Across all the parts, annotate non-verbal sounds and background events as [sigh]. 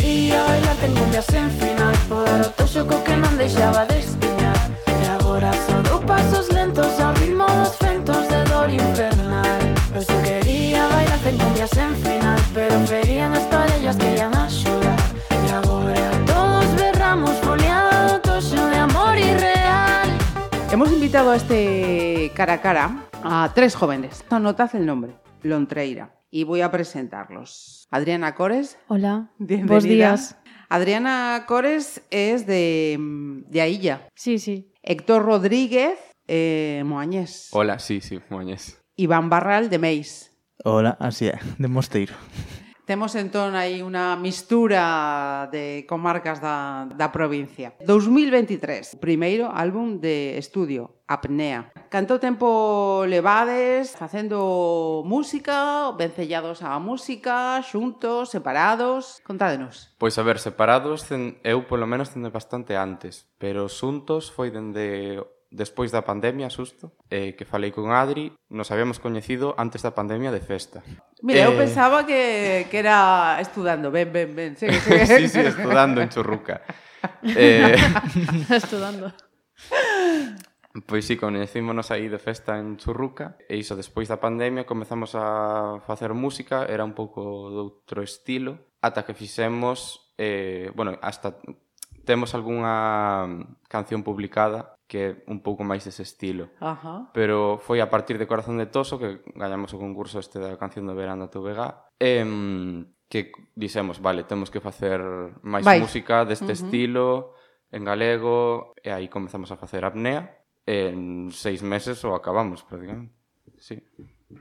Eu só quería bailar ten cumbias sen final Poder o co que non deixaba de espiñar E agora só dou pasos lentos ao ritmo dos ventos de dor infernal Eu só quería bailar ten sen final Pero ferían as parellas que ian a xorar E agora todos berramos foliado do toxo de amor irreal Hemos invitado a este cara a cara a tres jóvenes. Anotad el nombre, Lontreira. Y voy a presentarlos. Adriana Cores. Hola, Bienvenida. bos días. Adriana Cores es de, de Ailla. Sí, sí. Héctor Rodríguez, eh, Moañés. Hola, sí, sí, Moañés. Iván Barral, de Meis. Hola, así é, de Mosteiro. Temos entón aí unha mistura de comarcas da, da provincia. 2023, primeiro álbum de estudio, Apnea. Canto tempo levades facendo música, vencellados á música, xuntos, separados? Contádenos. Pois a ver, separados eu polo menos dende bastante antes, pero xuntos foi dende despois da pandemia, susto, eh, que falei con Adri, nos habíamos coñecido antes da pandemia de festa. Mira, eh... eu pensaba que, que era estudando, ben, ben, ben. Segue, segue. [laughs] sí, sí, estudando en Churruca. eh... [laughs] estudando. Pois sí, coñecímonos aí de festa en Churruca e iso, despois da pandemia comezamos a facer música, era un pouco doutro estilo, ata que fixemos, eh, bueno, hasta temos algunha canción publicada que é un pouco máis dese estilo. Ajá. Pero foi a partir de Corazón de Toso que gañamos o concurso este da canción do verano da TVG. em, que dixemos, vale, temos que facer máis Vai. música deste uh -huh. estilo en galego e aí comezamos a facer apnea en seis meses o acabamos prácticamente. Sí.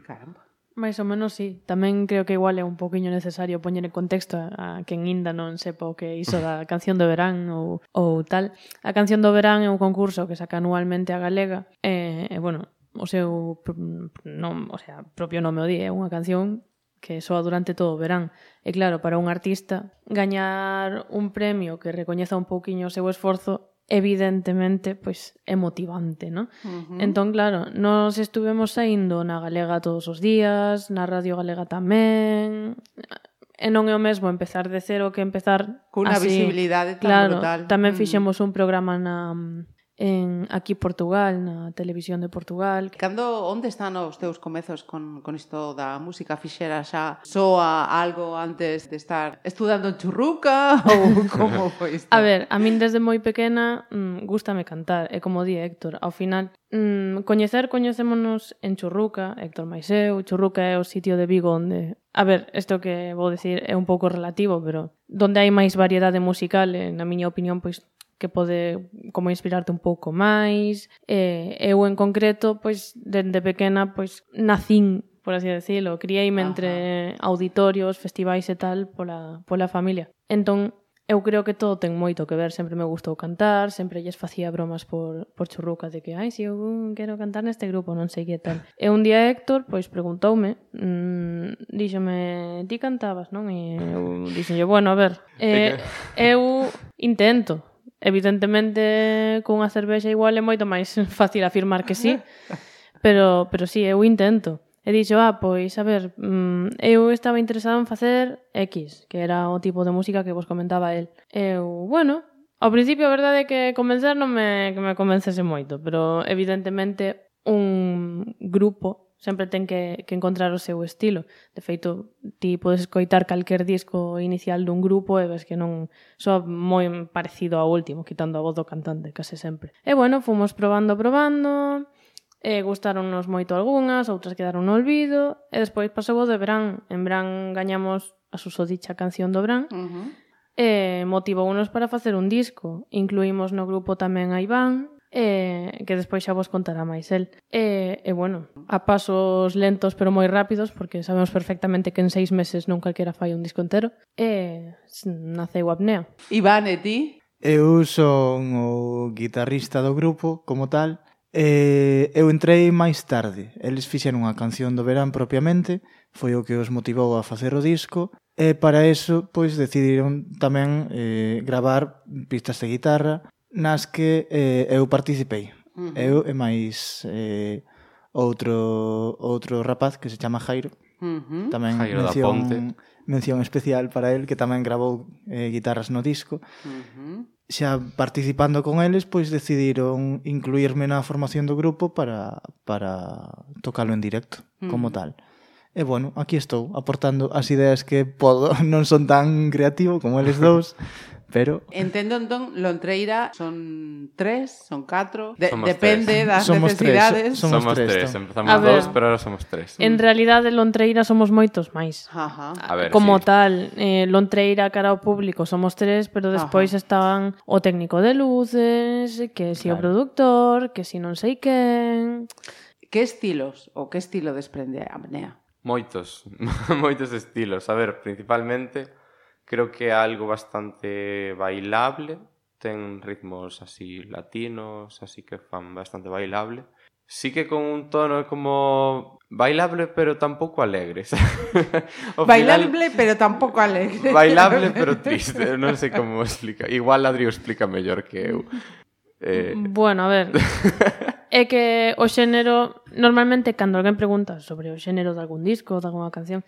Caramba. Mais ou menos sí. Tamén creo que igual é un poquinho necesario poñer en contexto a quen inda non sepa o que iso da [laughs] canción do verán ou, ou tal. A canción do verán é un concurso que saca anualmente a Galega e, e bueno, o seu non, o sea, propio nome o di, é unha canción que soa durante todo o verán. E claro, para un artista, gañar un premio que recoñeza un pouquiño o seu esforzo evidentemente, pois é motivante, non? Uh -huh. Entón, claro, nos estuvemos saindo na Galega todos os días, na Radio Galega tamén, e non é o mesmo empezar de cero que empezar cunha así. visibilidade tan claro, brutal. Tamén fixemos un programa na en aquí Portugal, na televisión de Portugal. Cando onde están os teus comezos con, con isto da música fixera xa? Soa algo antes de estar estudando en Churruca [laughs] ou como foi isto? a ver, a min desde moi pequena mmm, gustame cantar, e como di Héctor, ao final mmm, coñecer coñecémonos en Churruca, Héctor Maiseu, Churruca é o sitio de Vigo onde A ver, isto que vou decir é un pouco relativo, pero donde hai máis variedade musical, na miña opinión, pois que pode como inspirarte un pouco máis. Eh, eu en concreto, pois dende pequena, pois nacín por así decirlo, criei-me entre auditorios, festivais e tal pola, pola familia. Entón, eu creo que todo ten moito que ver, sempre me gustou cantar, sempre lles facía bromas por, por churruca de que, ai, si eu quero cantar neste grupo, non sei que tal. E un día Héctor, pois, preguntoume, mmm, díxome, ti cantabas, non? E eu dixenlle, bueno, a ver, eh, eu intento, Evidentemente, cunha cervexa igual é moito máis [laughs] fácil afirmar que sí, [laughs] pero, pero sí, eu intento. E dixo, ah, pois, a ver, mm, eu estaba interesado en facer X, que era o tipo de música que vos comentaba el. Eu, bueno, ao principio a verdade é que convencer non me, que me convencese moito, pero evidentemente un grupo sempre ten que, que encontrar o seu estilo. De feito, ti podes escoitar calquer disco inicial dun grupo e ves que non soa moi parecido ao último, quitando a voz do cantante, case sempre. E bueno, fomos probando, probando, e gustáronnos moito algunhas, outras quedaron no olvido, e despois pasou o de verán. En verán gañamos a susodicha canción do Brán, uh -huh. e motivounos para facer un disco. Incluímos no grupo tamén a Iván, eh, que despois xa vos contará máis el. E, eh, eh, bueno, a pasos lentos pero moi rápidos, porque sabemos perfectamente que en seis meses non calquera fai un disco entero, e eh, naceu apnea. Iván, e ti? Eu son o guitarrista do grupo, como tal, e eu entrei máis tarde. Eles fixeron unha canción do verán propiamente, foi o que os motivou a facer o disco, e para eso, pois, decidiron tamén eh, gravar pistas de guitarra, nas que eh, eu participei. Uh -huh. Eu e máis eh, outro outro rapaz que se chama Jairo. Uh -huh. Tamén Jairo mención, da Ponte. Mención especial para el que tamén grabou eh, guitarras no disco. Uh -huh xa participando con eles, pois decidiron incluirme na formación do grupo para, para tocalo en directo, mm. como tal. E bueno, aquí estou, aportando as ideas que podo, [laughs] non son tan creativo como eles dous, [laughs] Pero... Entendo, entón, Lontreira son tres, son catro, de, somos depende tres. das somos necesidades. Tres, somos, somos tres, tres. empezamos a ver, dos, pero ahora somos tres. En realidade, Lontreira somos moitos máis. Ajá. A ver, Como sí. tal, eh, Lontreira cara ao público somos tres, pero despois Ajá. estaban o técnico de luces, que si claro. o productor, que si non sei quen... Que estilos ou que estilo desprende a apnea? Moitos, [laughs] moitos estilos. A ver, principalmente creo que é algo bastante bailable, ten ritmos así latinos, así que fan bastante bailable. Sí que con un tono como bailable pero tampoco alegre. [laughs] bailable final... pero tampouco alegre. Bailable pero triste, non sei como explica. Igual Adri o explica mellor que eu. Eh... Bueno, a ver. [laughs] é que o xénero, normalmente cando alguén pregunta sobre o xénero de algún disco, de alguna canción,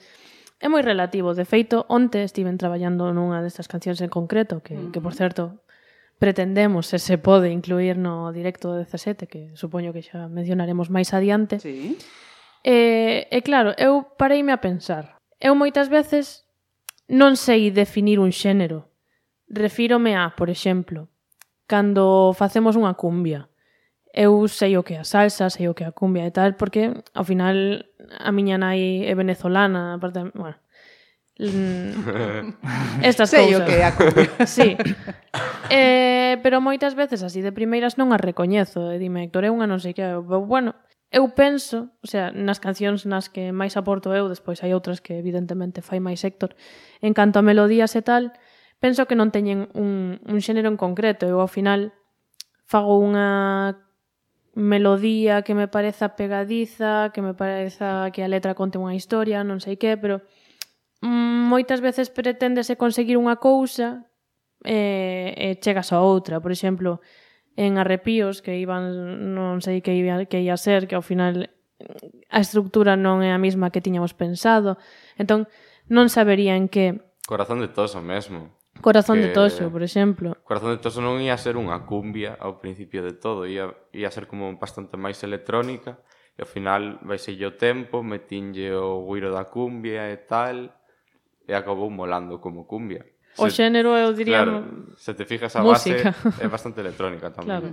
é moi relativo. De feito, onte estiven traballando nunha destas cancións en concreto, que, que por certo, pretendemos, se se pode incluir no directo 17, que supoño que xa mencionaremos máis adiante. Sí. E, e claro, eu pareime a pensar. Eu moitas veces non sei definir un xénero. Refírome a, por exemplo, cando facemos unha cumbia eu sei o que é a salsa, sei o que é a cumbia e tal, porque ao final a miña nai é venezolana, aparte, bueno, [laughs] estas sei cousas. o que é a cumbia. [laughs] Sí. Eh, pero moitas veces así de primeiras non as recoñezo, e dime, Héctor, é unha non sei que, bueno, eu penso, o sea, nas cancións nas que máis aporto eu, despois hai outras que evidentemente fai máis Héctor, en canto a melodías e tal, penso que non teñen un, un xénero en concreto, eu ao final fago unha melodía que me pareza pegadiza, que me pareza que a letra conte unha historia, non sei que, pero mm, moitas veces preténdese conseguir unha cousa e, e chegas a outra. Por exemplo, en arrepíos que iban, non sei que ia, que ia ser, que ao final a estructura non é a mesma que tiñamos pensado. Entón, non saberían que... Corazón de todos o mesmo. Corazón que... de Toxo, por exemplo. Corazón de Toxo non ia ser unha cumbia ao principio de todo, ia, ia ser como bastante máis electrónica, e ao final baixelle o tempo, metinlle o guiro da cumbia e tal, e acabou molando como cumbia. O xénero, eu diría... Claro, se te fijas a música. base, é bastante electrónica tamén. Claro.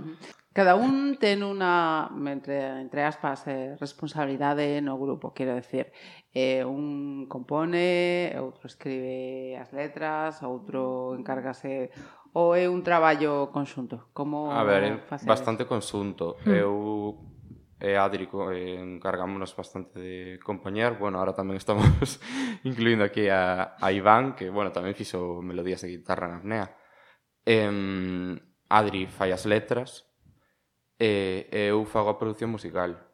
Cada un ten unha, entre, entre aspas, eh, responsabilidade no grupo, quero decir. Eh, un compone, outro escribe as letras, outro encárgase ou é un traballo conxunto? Como a ver, é bastante conxunto. Mm. Eu e Adri eh, encargámonos bastante de compañer. Bueno, ahora tamén estamos [laughs] incluindo aquí a, a Iván, que, bueno, tamén fixo melodías de guitarra en apnea. Eh, Adri fai as letras e, e eu fago a produción musical.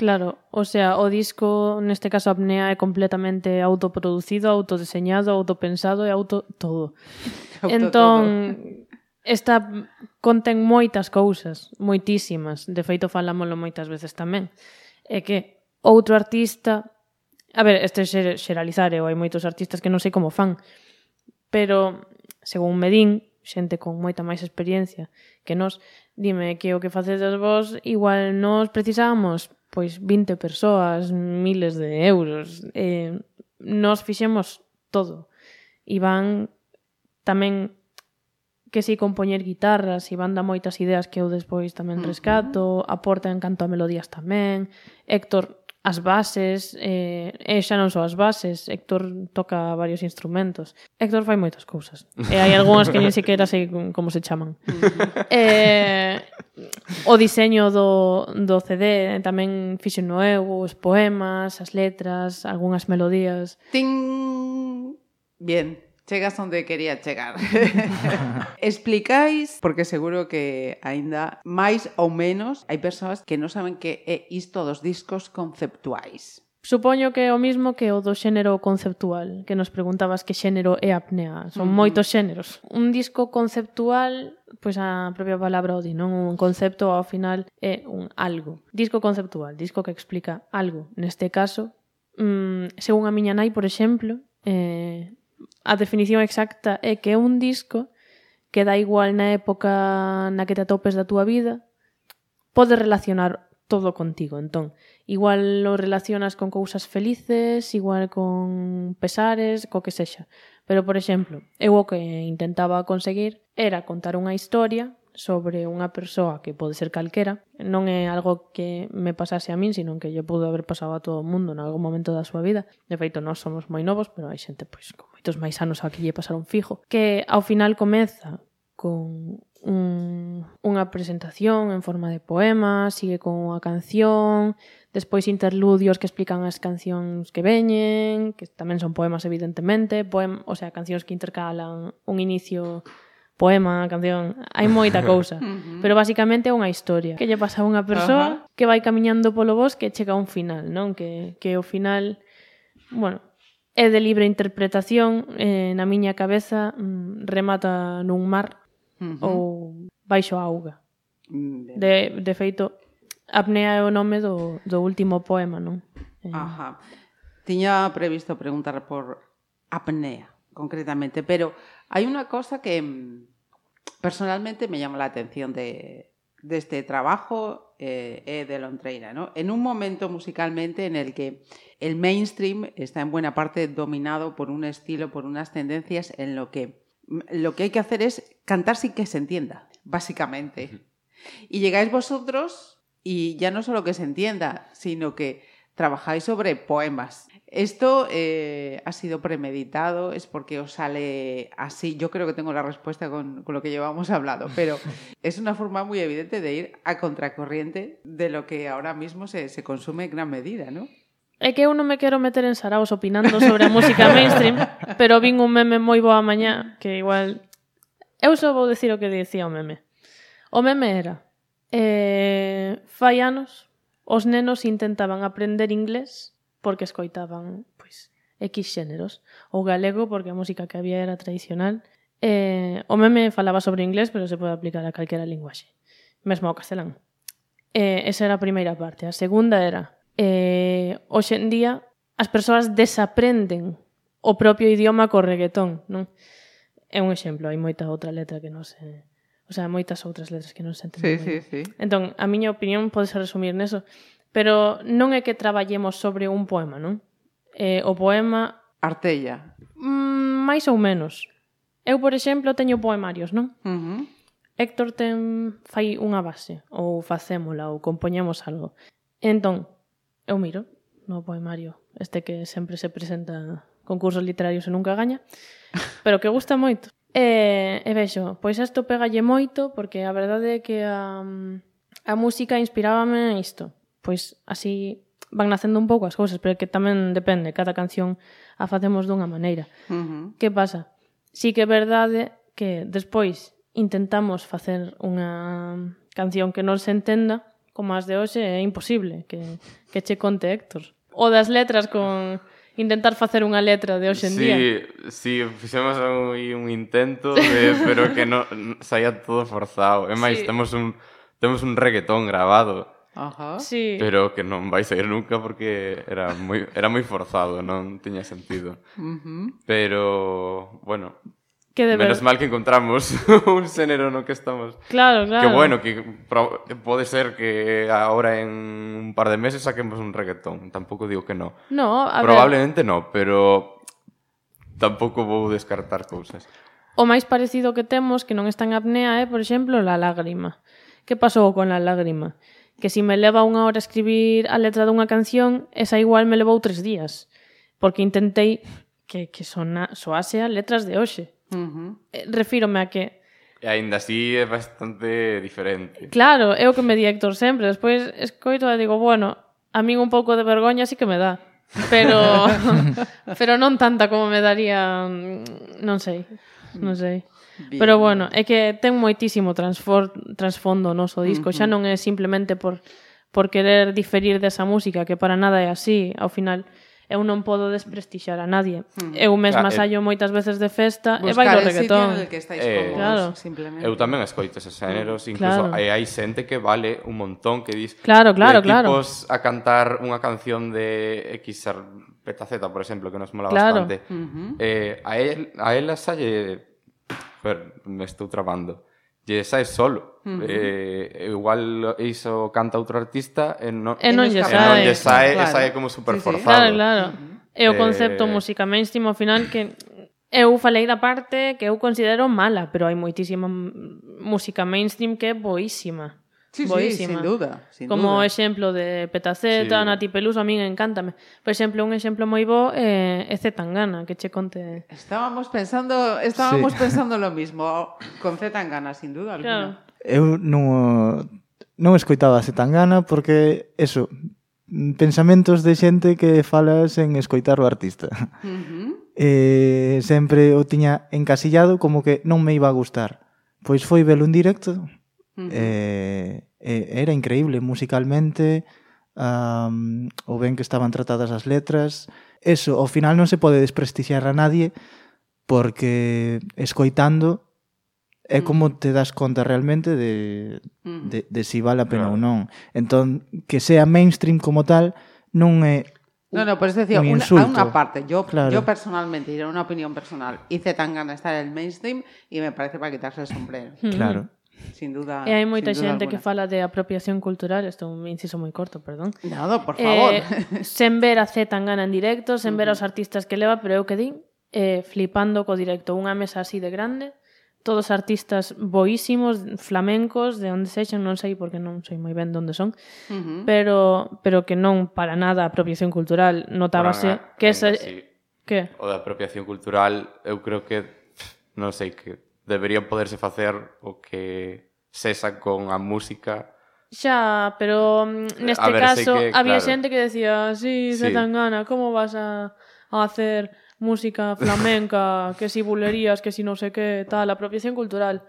Claro, o sea, o disco, neste caso Apnea, é completamente autoproducido, autodeseñado, autopensado e auto todo. auto entón, todo. [laughs] Esta contén moitas cousas, moitísimas. De feito, falámoslo moitas veces tamén. É que outro artista... A ver, este é xeralizar, eu hai moitos artistas que non sei como fan, pero, según me din, xente con moita máis experiencia que nós, dime que o que facedes vos, igual nos precisábamos pois 20 persoas, miles de euros. Eh, nos fixemos todo. Iván tamén que si compoñer guitarras e banda moitas ideas que eu despois tamén rescato, aporta en canto a melodías tamén. Héctor as bases, eh, e xa non só as bases, Héctor toca varios instrumentos. Héctor fai moitas cousas. E hai algunhas que nin sequera sei como se chaman. eh, o diseño do, do CD tamén fixo no eu, os poemas, as letras, algunhas melodías. Ting! Bien chegas onde quería chegar. [laughs] Explicáis, porque seguro que aínda máis ou menos hai persoas que non saben que é isto dos discos conceptuais. Supoño que é o mismo que o do xénero conceptual, que nos preguntabas que xénero é apnea. Son mm. moitos xéneros. Un disco conceptual, pois a propia palabra o di, non? Un concepto ao final é un algo. Disco conceptual, disco que explica algo. Neste caso, mmm, según a miña nai, por exemplo, eh, a definición exacta é que é un disco que dá igual na época na que te atopes da túa vida, podes relacionar todo contigo. Entón, igual lo relacionas con cousas felices, igual con pesares, co que sexa. Pero, por exemplo, eu o que intentaba conseguir era contar unha historia sobre unha persoa que pode ser calquera non é algo que me pasase a min, sino que lle pudo haber pasado a todo o mundo en algún momento da súa vida. De feito, nós somos moi novos, pero hai xente pois con moitos máis anos a que lle pasaron fijo, que ao final comeza con un, unha presentación en forma de poema, sigue con unha canción, despois interludios que explican as cancións que veñen, que tamén son poemas evidentemente, poem, o sea, cancións que intercalan un inicio poema, canción, hai moita cousa. [laughs] Pero basicamente é unha historia que lle pasa a unha persoa uh -huh. que vai camiñando polo bosque e chega a un final, non? Que, que o final, bueno, é de libre interpretación, eh, na miña cabeza mm, remata nun mar uh -huh. ou baixo a auga. De, de feito, apnea é o nome do, do último poema, non? Eh... Ajá. Tiña previsto preguntar por apnea, concretamente, pero hai unha cosa que mm, personalmente me llama la atención de, de este trabajo eh, de Lontreira, ¿no? En un momento musicalmente en el que el mainstream está en buena parte dominado por un estilo, por unas tendencias en lo que lo que hay que hacer es cantar sin que se entienda, básicamente. Y llegáis vosotros y ya no solo que se entienda, sino que trabajáis sobre poemas. Esto eh, ha sido premeditado, es porque os sale así. Yo creo que tengo la respuesta con, con, lo que llevamos hablado, pero [laughs] es una forma muy evidente de ir a contracorriente de lo que ahora mismo se, se consume en gran medida, ¿no? É que eu non me quero meter en saraos opinando sobre a música [laughs] mainstream, pero vin un meme moi boa mañá que igual... Eu só vou decir o que dicía o meme. O meme era... Eh, fai anos, os nenos intentaban aprender inglés porque escoitaban pois, X xéneros. O galego, porque a música que había era tradicional. Eh, o meme falaba sobre inglés, pero se pode aplicar a calquera linguaxe. Mesmo ao castelán. Eh, esa era a primeira parte. A segunda era... Eh, hoxe en día, as persoas desaprenden o propio idioma co reggaetón, non? É un exemplo, hai moita outra letra que non se... O sea, moitas outras letras que non se entenden. Sí, sí, sí. Entón, a miña opinión pode ser resumir neso. Pero non é que traballemos sobre un poema, non? Eh, o poema... Artella. Mm, máis ou menos. Eu, por exemplo, teño poemarios, non? Uh -huh. Héctor ten fai unha base, ou facémola, ou compoñemos algo. Entón, eu miro no poemario, este que sempre se presenta concursos literarios e nunca gaña, [laughs] pero que gusta moito. E, e vexo, pois isto pegalle moito, porque a verdade é que a, a música inspirábame isto pois así van nacendo un pouco as cousas, pero que tamén depende, cada canción a facemos dunha maneira. Uh -huh. Que pasa? Sí que é verdade que despois intentamos facer unha canción que non se entenda, como as de hoxe é imposible que, que che conte Héctor. O das letras con intentar facer unha letra de hoxe en sí, día. Sí, fixemos un, un intento, de, [laughs] pero que non saía todo forzado. É máis, sí. temos un temos un reggaetón grabado Ajá. Sí. Pero que non vai sair nunca porque era moi era moi forzado, non tiña sentido. Uh -huh. Pero bueno, Que de Menos ver... mal que encontramos [laughs] un xénero no que estamos. Claro, claro. Que bueno, que pode ser que ahora en un par de meses saquemos un reggaetón. Tampouco digo que no. No, a Probablemente ver... no, pero tampouco vou descartar cousas. O máis parecido que temos que non está en apnea é, por exemplo, la lágrima. Que pasou con la lágrima? que si me leva unha hora escribir a letra dunha canción, esa igual me levou tres días, porque intentei que, que sona, soase a letras de hoxe. Uh -huh. Eh, refírome a que E ainda así é bastante diferente. Claro, é o que me di Héctor sempre. Despois escoito e digo, bueno, a min un pouco de vergoña sí que me dá. Pero [laughs] pero non tanta como me daría, mm, non sei, non sei. Bien. Pero bueno, é que ten moitísimo transfondo o noso disco, uh -huh. xa non é simplemente por por querer diferir desa música que para nada é así, ao final eu non podo desprestixar a nadie. Eu mesma claro, eh, saio eh, moitas veces de festa e bailo reggaetón. Buscar que estáis eh, cómodos, claro. simplemente. Eu tamén escoito esos géneros, incluso claro. hai, hai xente que vale un montón que dis Claro, claro, de claro. Tipos a cantar unha canción de X petaceta, por exemplo, que nos mola claro. bastante. Uh -huh. eh, a, el, a ela salle Joder, me estou trabando. E esa é solo. Uh -huh. eh, igual iso canta outro artista e non, e non lle. E non lle sae, claro. e sae como super sí, sí. forzado. Claro, claro. Uh -huh. E o eh, concepto eh... música mainstream ao final que eu falei da parte que eu considero mala, pero hai moitísima música mainstream que é boísima. Sí, boísima. sí, sin duda. Sin Como duda. exemplo de Petaceta, sí. Nati Peluso, a min encántame. Por exemplo, un exemplo moi bo é eh, Zetangana, que che conte... Estábamos pensando, estábamos sí. [laughs] pensando lo mismo con Z sin dúda alguna. Claro. Eu non non escoitaba Z Tangana porque eso, pensamentos de xente que fala sen escoitar o artista. Uh [laughs] -huh. eh, sempre o tiña encasillado como que non me iba a gustar. Pois foi velo en directo -huh. eh, eh, era increíble musicalmente, um, o ben que estaban tratadas as letras. Eso, ao final non se pode desprestixiar a nadie porque escoitando é como te das conta realmente de, de, de si vale a pena claro. ou non. Entón, que sea mainstream como tal, non é No, no, por eso decía, un una, a una parte. Yo, claro. yo personalmente, y era una opinión personal, hice tan gana estar en el mainstream y me parece para quitarse el sombrero. Claro. Sin duda. Eh, e hai moita xente que fala de apropiación cultural, isto é un inciso moi corto, perdón. Nada, por favor. Eh, sen ver a Z Tangana en directo, sen ver aos artistas que leva, pero eu que din, eh, flipando co directo, unha mesa así de grande, todos artistas boísimos, flamencos, de onde sexan, non sei porque non sei moi ben onde son, uh -huh. pero pero que non para nada apropiación cultural notábase que esa sí. que o da apropiación cultural eu creo que non sei que deberían poderse facer o que cesa con a música Xa, pero mm, neste a ver, caso que, había claro. xente que decía sí, sí. Zetangana, como vas a, a hacer música [laughs] flamenca, que si bulerías, que si non sei que, tal, apropiación cultural.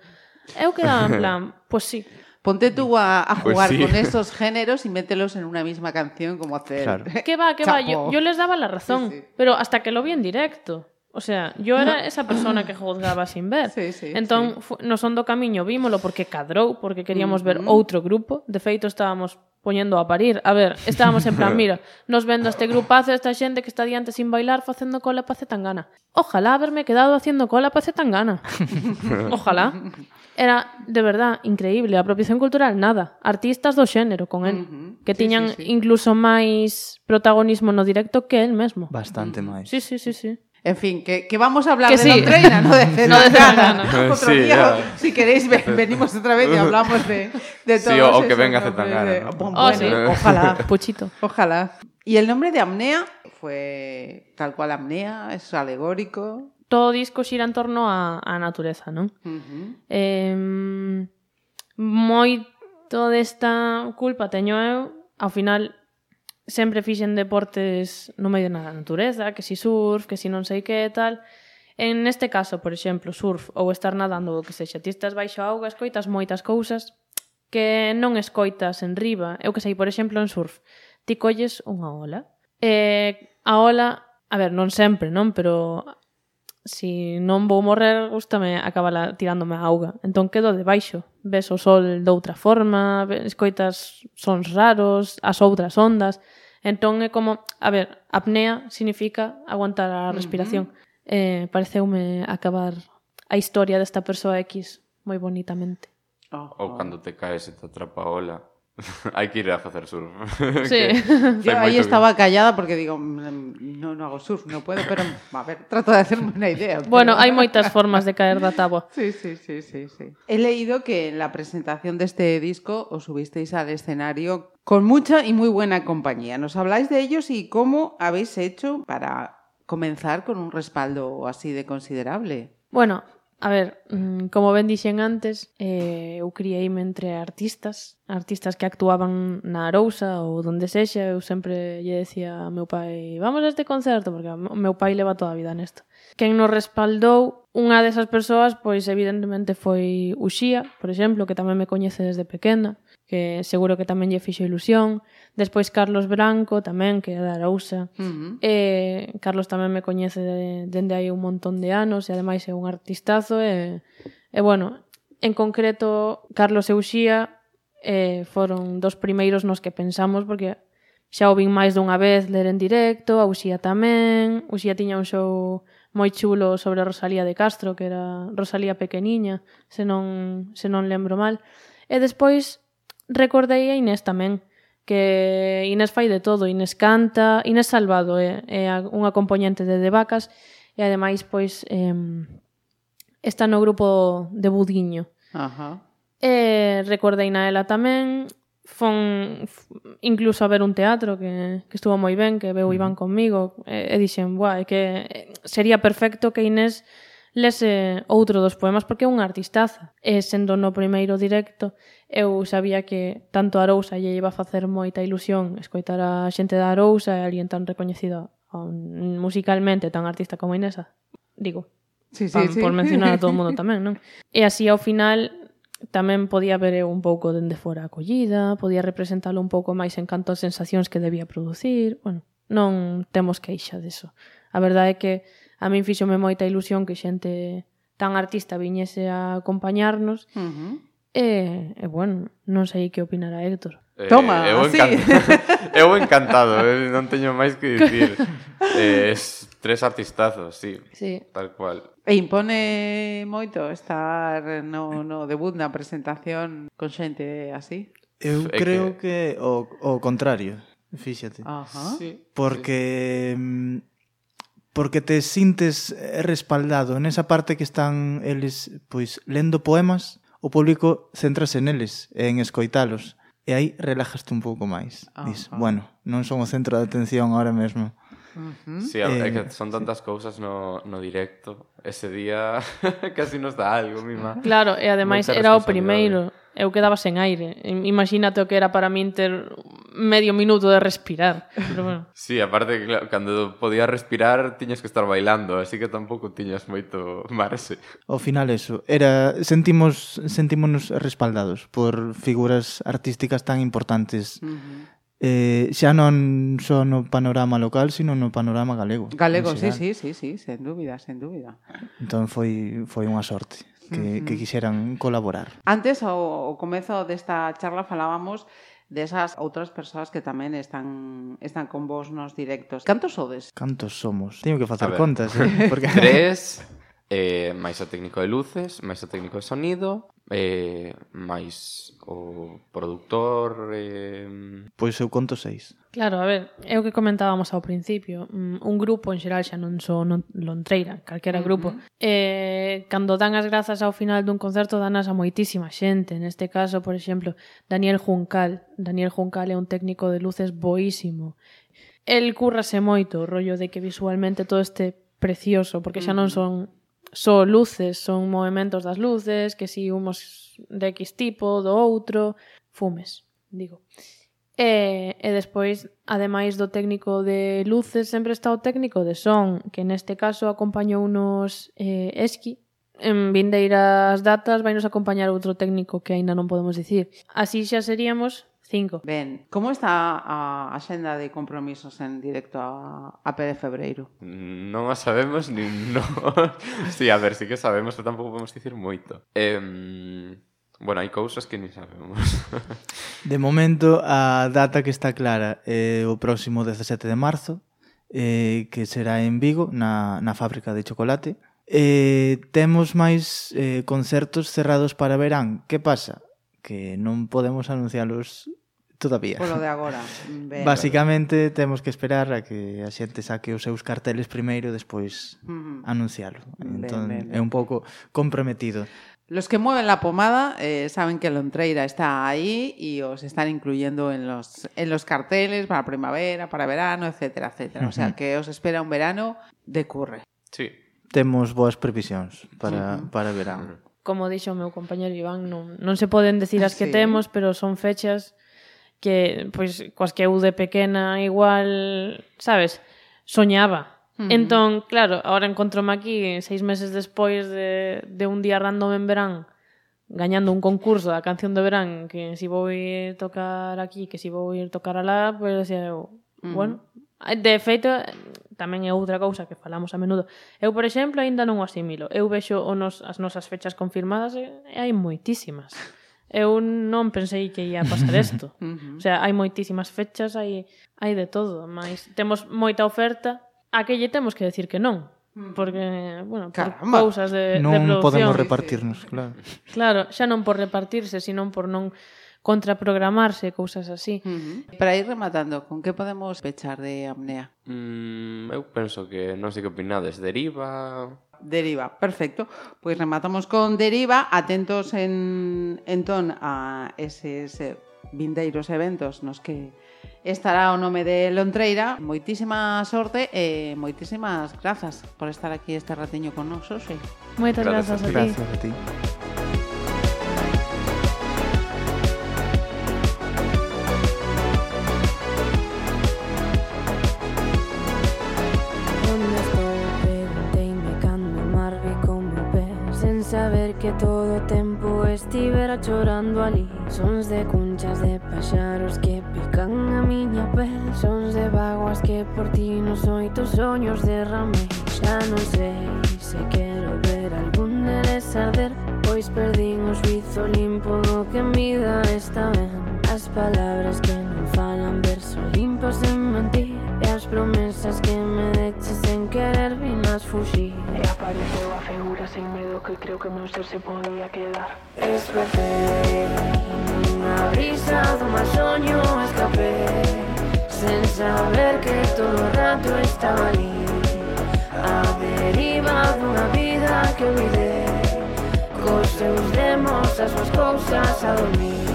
Eu quedaba en [laughs] plan, pois pues sí. Ponte tú a, a jugar pues sí. con esos géneros y mételos en una misma canción como hacer. Claro. ¿Qué va, qué va? Yo, yo les daba la razón, sí, sí. pero hasta que lo vi en directo. O sea, yo era no. esa persona que juzgaba sin ver. Sí, sí, entón, sí. no son do camiño vímolo porque cadrou, porque queríamos ver mm-hmm. outro grupo. De feito, estábamos poñendo a parir. A ver, estábamos en plan, mira, nos vendo este grupazo, esta xente que está diante sin bailar facendo cola pa Zetangana. Ojalá haberme quedado haciendo cola pa Zetangana. [laughs] Ojalá. Era, de verdad, increíble. A Apropiación cultural, nada. Artistas do xénero con él. Uh -huh. Que sí, tiñan sí, sí. incluso máis protagonismo no directo que él mesmo. Bastante mm-hmm. máis. Sí, sí, sí, sí. En fin, que, que vamos a hablar que de sí. treina, no de [laughs] Zetangana. No no. Eh, Otro sí, día, ya. si queréis, ven, venimos otra vez y hablamos de, de todo Sí, o, o que venga Zetangana. De... ¿no? Oh, bueno, oh, sí. Eh. Ojalá. [laughs] Puchito. Ojalá. Y el nombre de Amnea fue tal cual Amnea, es alegórico. Todo disco xira en torno a, a natureza, non? Uh -huh. eh, moito desta culpa teño eu, ao final sempre fixen deportes no medio da natureza, que si surf, que si non sei que e tal. En este caso, por exemplo, surf ou estar nadando ou que sexa, ti estás baixo a auga, escoitas moitas cousas que non escoitas en riba. Eu que sei, por exemplo, en surf, ti colles unha ola. E a ola, a ver, non sempre, non? Pero si non vou morrer, gustame acabala tirándome a auga. Entón quedo debaixo. Ves o sol de outra forma, escoitas sons raros, as outras ondas. Entón é como, a ver, apnea significa aguantar a respiración. Uh -huh. eh, pareceume acabar a historia desta persoa X moi bonitamente. Oh, oh. Ou cando te caes e te atrapa a ola. [laughs] Hai que ir a facer surf. Sí. [laughs] [laughs] Yo aí estaba callada porque digo, mm, no, no hago surf, no puedo, pero a ver, trato de hacerme unha idea. Pero... Bueno, hai moitas formas de caer da táboa. Sí, sí, sí, sí, sí. He leído que en la presentación deste disco os subisteis al escenario con mucha y muy buena compañía. Nos habláis de ellos y cómo habéis hecho para comenzar con un respaldo así de considerable. Bueno, a ver, mm, como ben dixen antes, eh, eu criei-me entre artistas, artistas que actuaban na Arousa ou donde sexa, eu sempre lle decía a meu pai, vamos a este concerto, porque o meu pai leva toda a vida nesto. Quen nos respaldou unha desas persoas, pois evidentemente foi Uxía, por exemplo, que tamén me coñece desde pequena que seguro que tamén lle fixo ilusión. Despois Carlos Branco tamén, que é da Arousa. Uh -huh. eh, Carlos tamén me coñece de, dende hai un montón de anos e ademais é un artistazo e, e bueno, en concreto Carlos e Uxía eh, foron dos primeiros nos que pensamos porque xa o vin máis dunha vez ler en directo, a Uxía tamén, Uxía tiña un show moi chulo sobre a Rosalía de Castro, que era Rosalía pequeniña, se non, se non lembro mal. E despois recordei a Inés tamén, que Inés fai de todo, Inés canta, Inés Salvado é, é unha componente de De Vacas e ademais pois eh, está no grupo de Budiño. Ajá. E recordei na ela tamén fon incluso a ver un teatro que, que estuvo moi ben, que veu Iván conmigo, e, e dixen, buah, é que sería perfecto que Inés lese outro dos poemas porque é unha artistaza. E sendo no primeiro directo, eu sabía que tanto a Arousa lle iba a facer moita ilusión escoitar a xente da Arousa e alguén tan recoñecido musicalmente, tan artista como Inesa. Digo, sí, sí, pa, sí. por mencionar a todo o mundo [laughs] tamén, non? E así ao final tamén podía ver un pouco dende fora a acollida, podía representalo un pouco máis en canto as sensacións que debía producir, bueno, non temos queixa deso. A verdade é que a min fixome moita ilusión que xente tan artista viñese a acompañarnos uh -huh. E, e bueno, non sei que opinará Héctor. Eh, Toma, eu, así. Encantado, [laughs] eu encantado, eh, non teño máis que dicir. eh, es tres artistazos, sí, sí, tal cual. E impone moito estar no, no debut na presentación con xente así. Eu é creo que, que o, o contrario, fíxate. Ajá. Sí, porque... Sí mm, porque te sintes eh, respaldado nesa parte que están eles pois lendo poemas o público centrase neles, en escoitalos. E aí relajaste un pouco máis. Ah, Dis, ah. bueno, non son o centro de atención ahora mesmo. Uh -huh. Sí, eh, é que eh, son tantas sí. cousas no, no directo. Ese día [laughs] casi nos dá algo, mima. Claro, e ademais era o primeiro. Eu quedaba sen aire. Imagínate o que era para min ter medio minuto de respirar. Pero bueno. [laughs] Sí, aparte, claro, cando podías respirar, tiñas que estar bailando, así que tampouco tiñas moito marxe. Ao final, eso, era, sentimos, sentímonos respaldados por figuras artísticas tan importantes. Uh -huh. Eh, xa non só no panorama local, sino no panorama galego. Galego, sí, sí, sí, sí, sen dúbida, sen dúbida. Entón foi, foi unha sorte que, que quixeran colaborar. Antes, ao, ao comezo desta charla, falábamos desas outras persoas que tamén están están con vos nos directos. Cantos sodes? Cantos somos? Teño que facer contas, eh? [laughs] porque tres eh, máis o técnico de luces, máis o técnico de sonido, eh, máis o produtor, eh, Pois eu conto seis. Claro, a ver, é o que comentábamos ao principio. Mm, un grupo, en xeral, xa non só non Lontreira, calquera uh -huh. grupo. Eh, cando dan as grazas ao final dun concerto, danas a moitísima xente. Neste caso, por exemplo, Daniel Juncal. Daniel Juncal é un técnico de luces boísimo. El currase moito o rollo de que visualmente todo este precioso, porque xa non son só luces, son movimentos das luces, que si humos de X tipo, do outro, fumes, digo. E, e despois, ademais do técnico de luces, sempre está o técnico de son, que neste caso acompañou unos eh, Esqui. En vindeiras datas vai nos acompañar outro técnico que aínda non podemos dicir. Así xa seríamos cinco. Ben, como está a axenda de compromisos en directo a, a Pérez Febreiro? Non a sabemos nin [laughs] non. sí, a ver, sí que sabemos, pero tampouco podemos dicir moito. Eh, Bueno, hai cousas que ni sabemos. [laughs] de momento, a data que está clara é eh, o próximo 17 de marzo, eh, que será en Vigo, na, na fábrica de chocolate. Eh, temos máis eh, concertos cerrados para verán. Que pasa? Que non podemos anunciálos todavía. Polo de agora. [laughs] Ben. Basicamente temos que esperar a que a xente saque os seus carteles primeiro e despois uh -huh. anuncialo. Entón ben, ben, ben. é un pouco comprometido. Los que mueven la pomada eh, saben que Lontreira está ahí y os están incluyendo en los, en los carteles para primavera, para verano, etcétera, etcétera. O sea que os espera un verano de curre. Sí. Temos boas previsións para, para verán. como dixo o meu compañero Iván, non, non se poden decir as que Sí. temos, pero son fechas que, pois, coas que eu de pequena igual, sabes, soñaba. -huh. Entón, claro, agora encontrome aquí seis meses despois de, de un día random en verán gañando un concurso da canción de verán que si vou ir tocar aquí, que si vou ir tocar alá, pois pues, eu, mm. bueno, de feito tamén é outra cousa que falamos a menudo. Eu, por exemplo, aínda non o asimilo. Eu vexo o nos, as nosas fechas confirmadas e, e hai moitísimas. Eu non pensei que ia pasar isto. uh -huh. O sea, hai moitísimas fechas, hai hai de todo, mas temos moita oferta a que lle temos que decir que non. Mm. Porque, bueno, Caramba, cousas de, non de producción. podemos repartirnos, claro. Claro, xa non por repartirse, senón por non contraprogramarse, cousas así. Uh -huh. Para ir rematando, con que podemos pechar de apnea? Mm, eu penso que, non sei que opinades, deriva... Deriva, perfecto. Pois rematamos con deriva, atentos en, entón a eses vindeiros eventos nos que estará o nome de Lontreira. Moitísima sorte e moitísimas grazas por estar aquí este ratiño con nos, hoxe. Moitas grazas, grazas a ti. Grazas a ti. saber que todo o tempo estivera chorando ali Sons de cunchas de paxaros que Can a miña pel Son de vaguas que por ti nos oito soños derramei Xa non sei se quero ver algún deles arder Pois perdín o suizo limpo do que en vida está ben As palabras que non falan verso limpos en mentir promesas que me deches sen querer vinas fuxir. E apareceu a figura sen medo que creo que meu ser se podía quedar. Escapé, na brisa dun soño escapé Sen saber que todo o rato estaba ali A deriva dunha vida que olvidei Cos seus demos as súas cousas a dormir.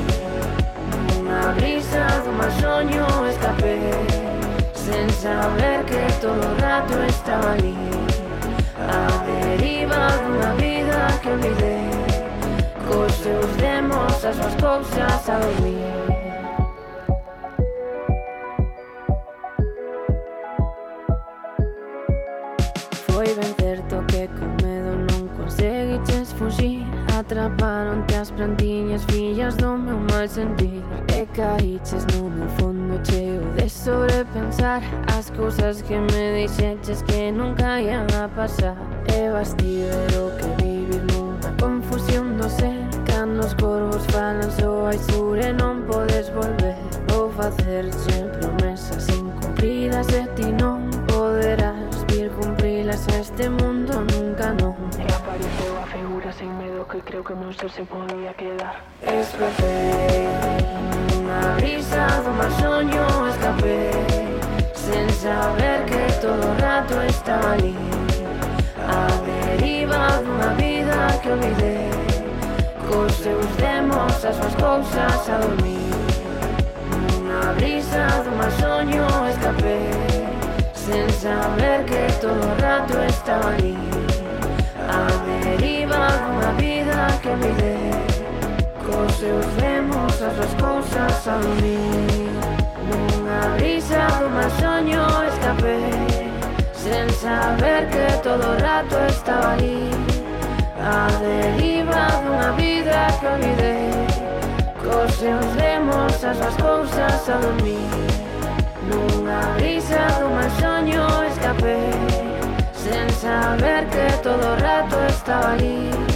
Unha brisa dun soño escapé Sin saber que todo o rato estaba ali A deriva dunha vida que olvidei Cos seus demos as súas cousas a dormir. atraparon te as plantiñas fillas do meu mal sentir E caíches no meu fondo cheo de sobrepensar. As cousas que me dixeches que nunca ian a pasar. E bastiver o que vivir nunha confusión do ser Cando os corvos falan soais sur e non podes volver. Vou facerche promesas incumplidas e ti non poderás vir cumprilas a este mundo. que creo que non só se podía quedar. Escapei, na brisa do mar soño escapé, Sen saber que todo o rato estaba ali A deriva dunha vida que olvidei Cos seus demos as súas cousas a dormir. Na brisa do mar soño escapé, Sen saber que todo o rato estaba ali A deriva dunha vida que me dé. Cos seus lemos as as cousas a dormir Nunha brisa dun soño escapé. Sen saber que todo o rato estaba ali A deriva dunha vida que olvidei Cos seus lemos as as cousas a dormir Nunha brisa dun soño escapé. Sen saber que todo o rato estaba ali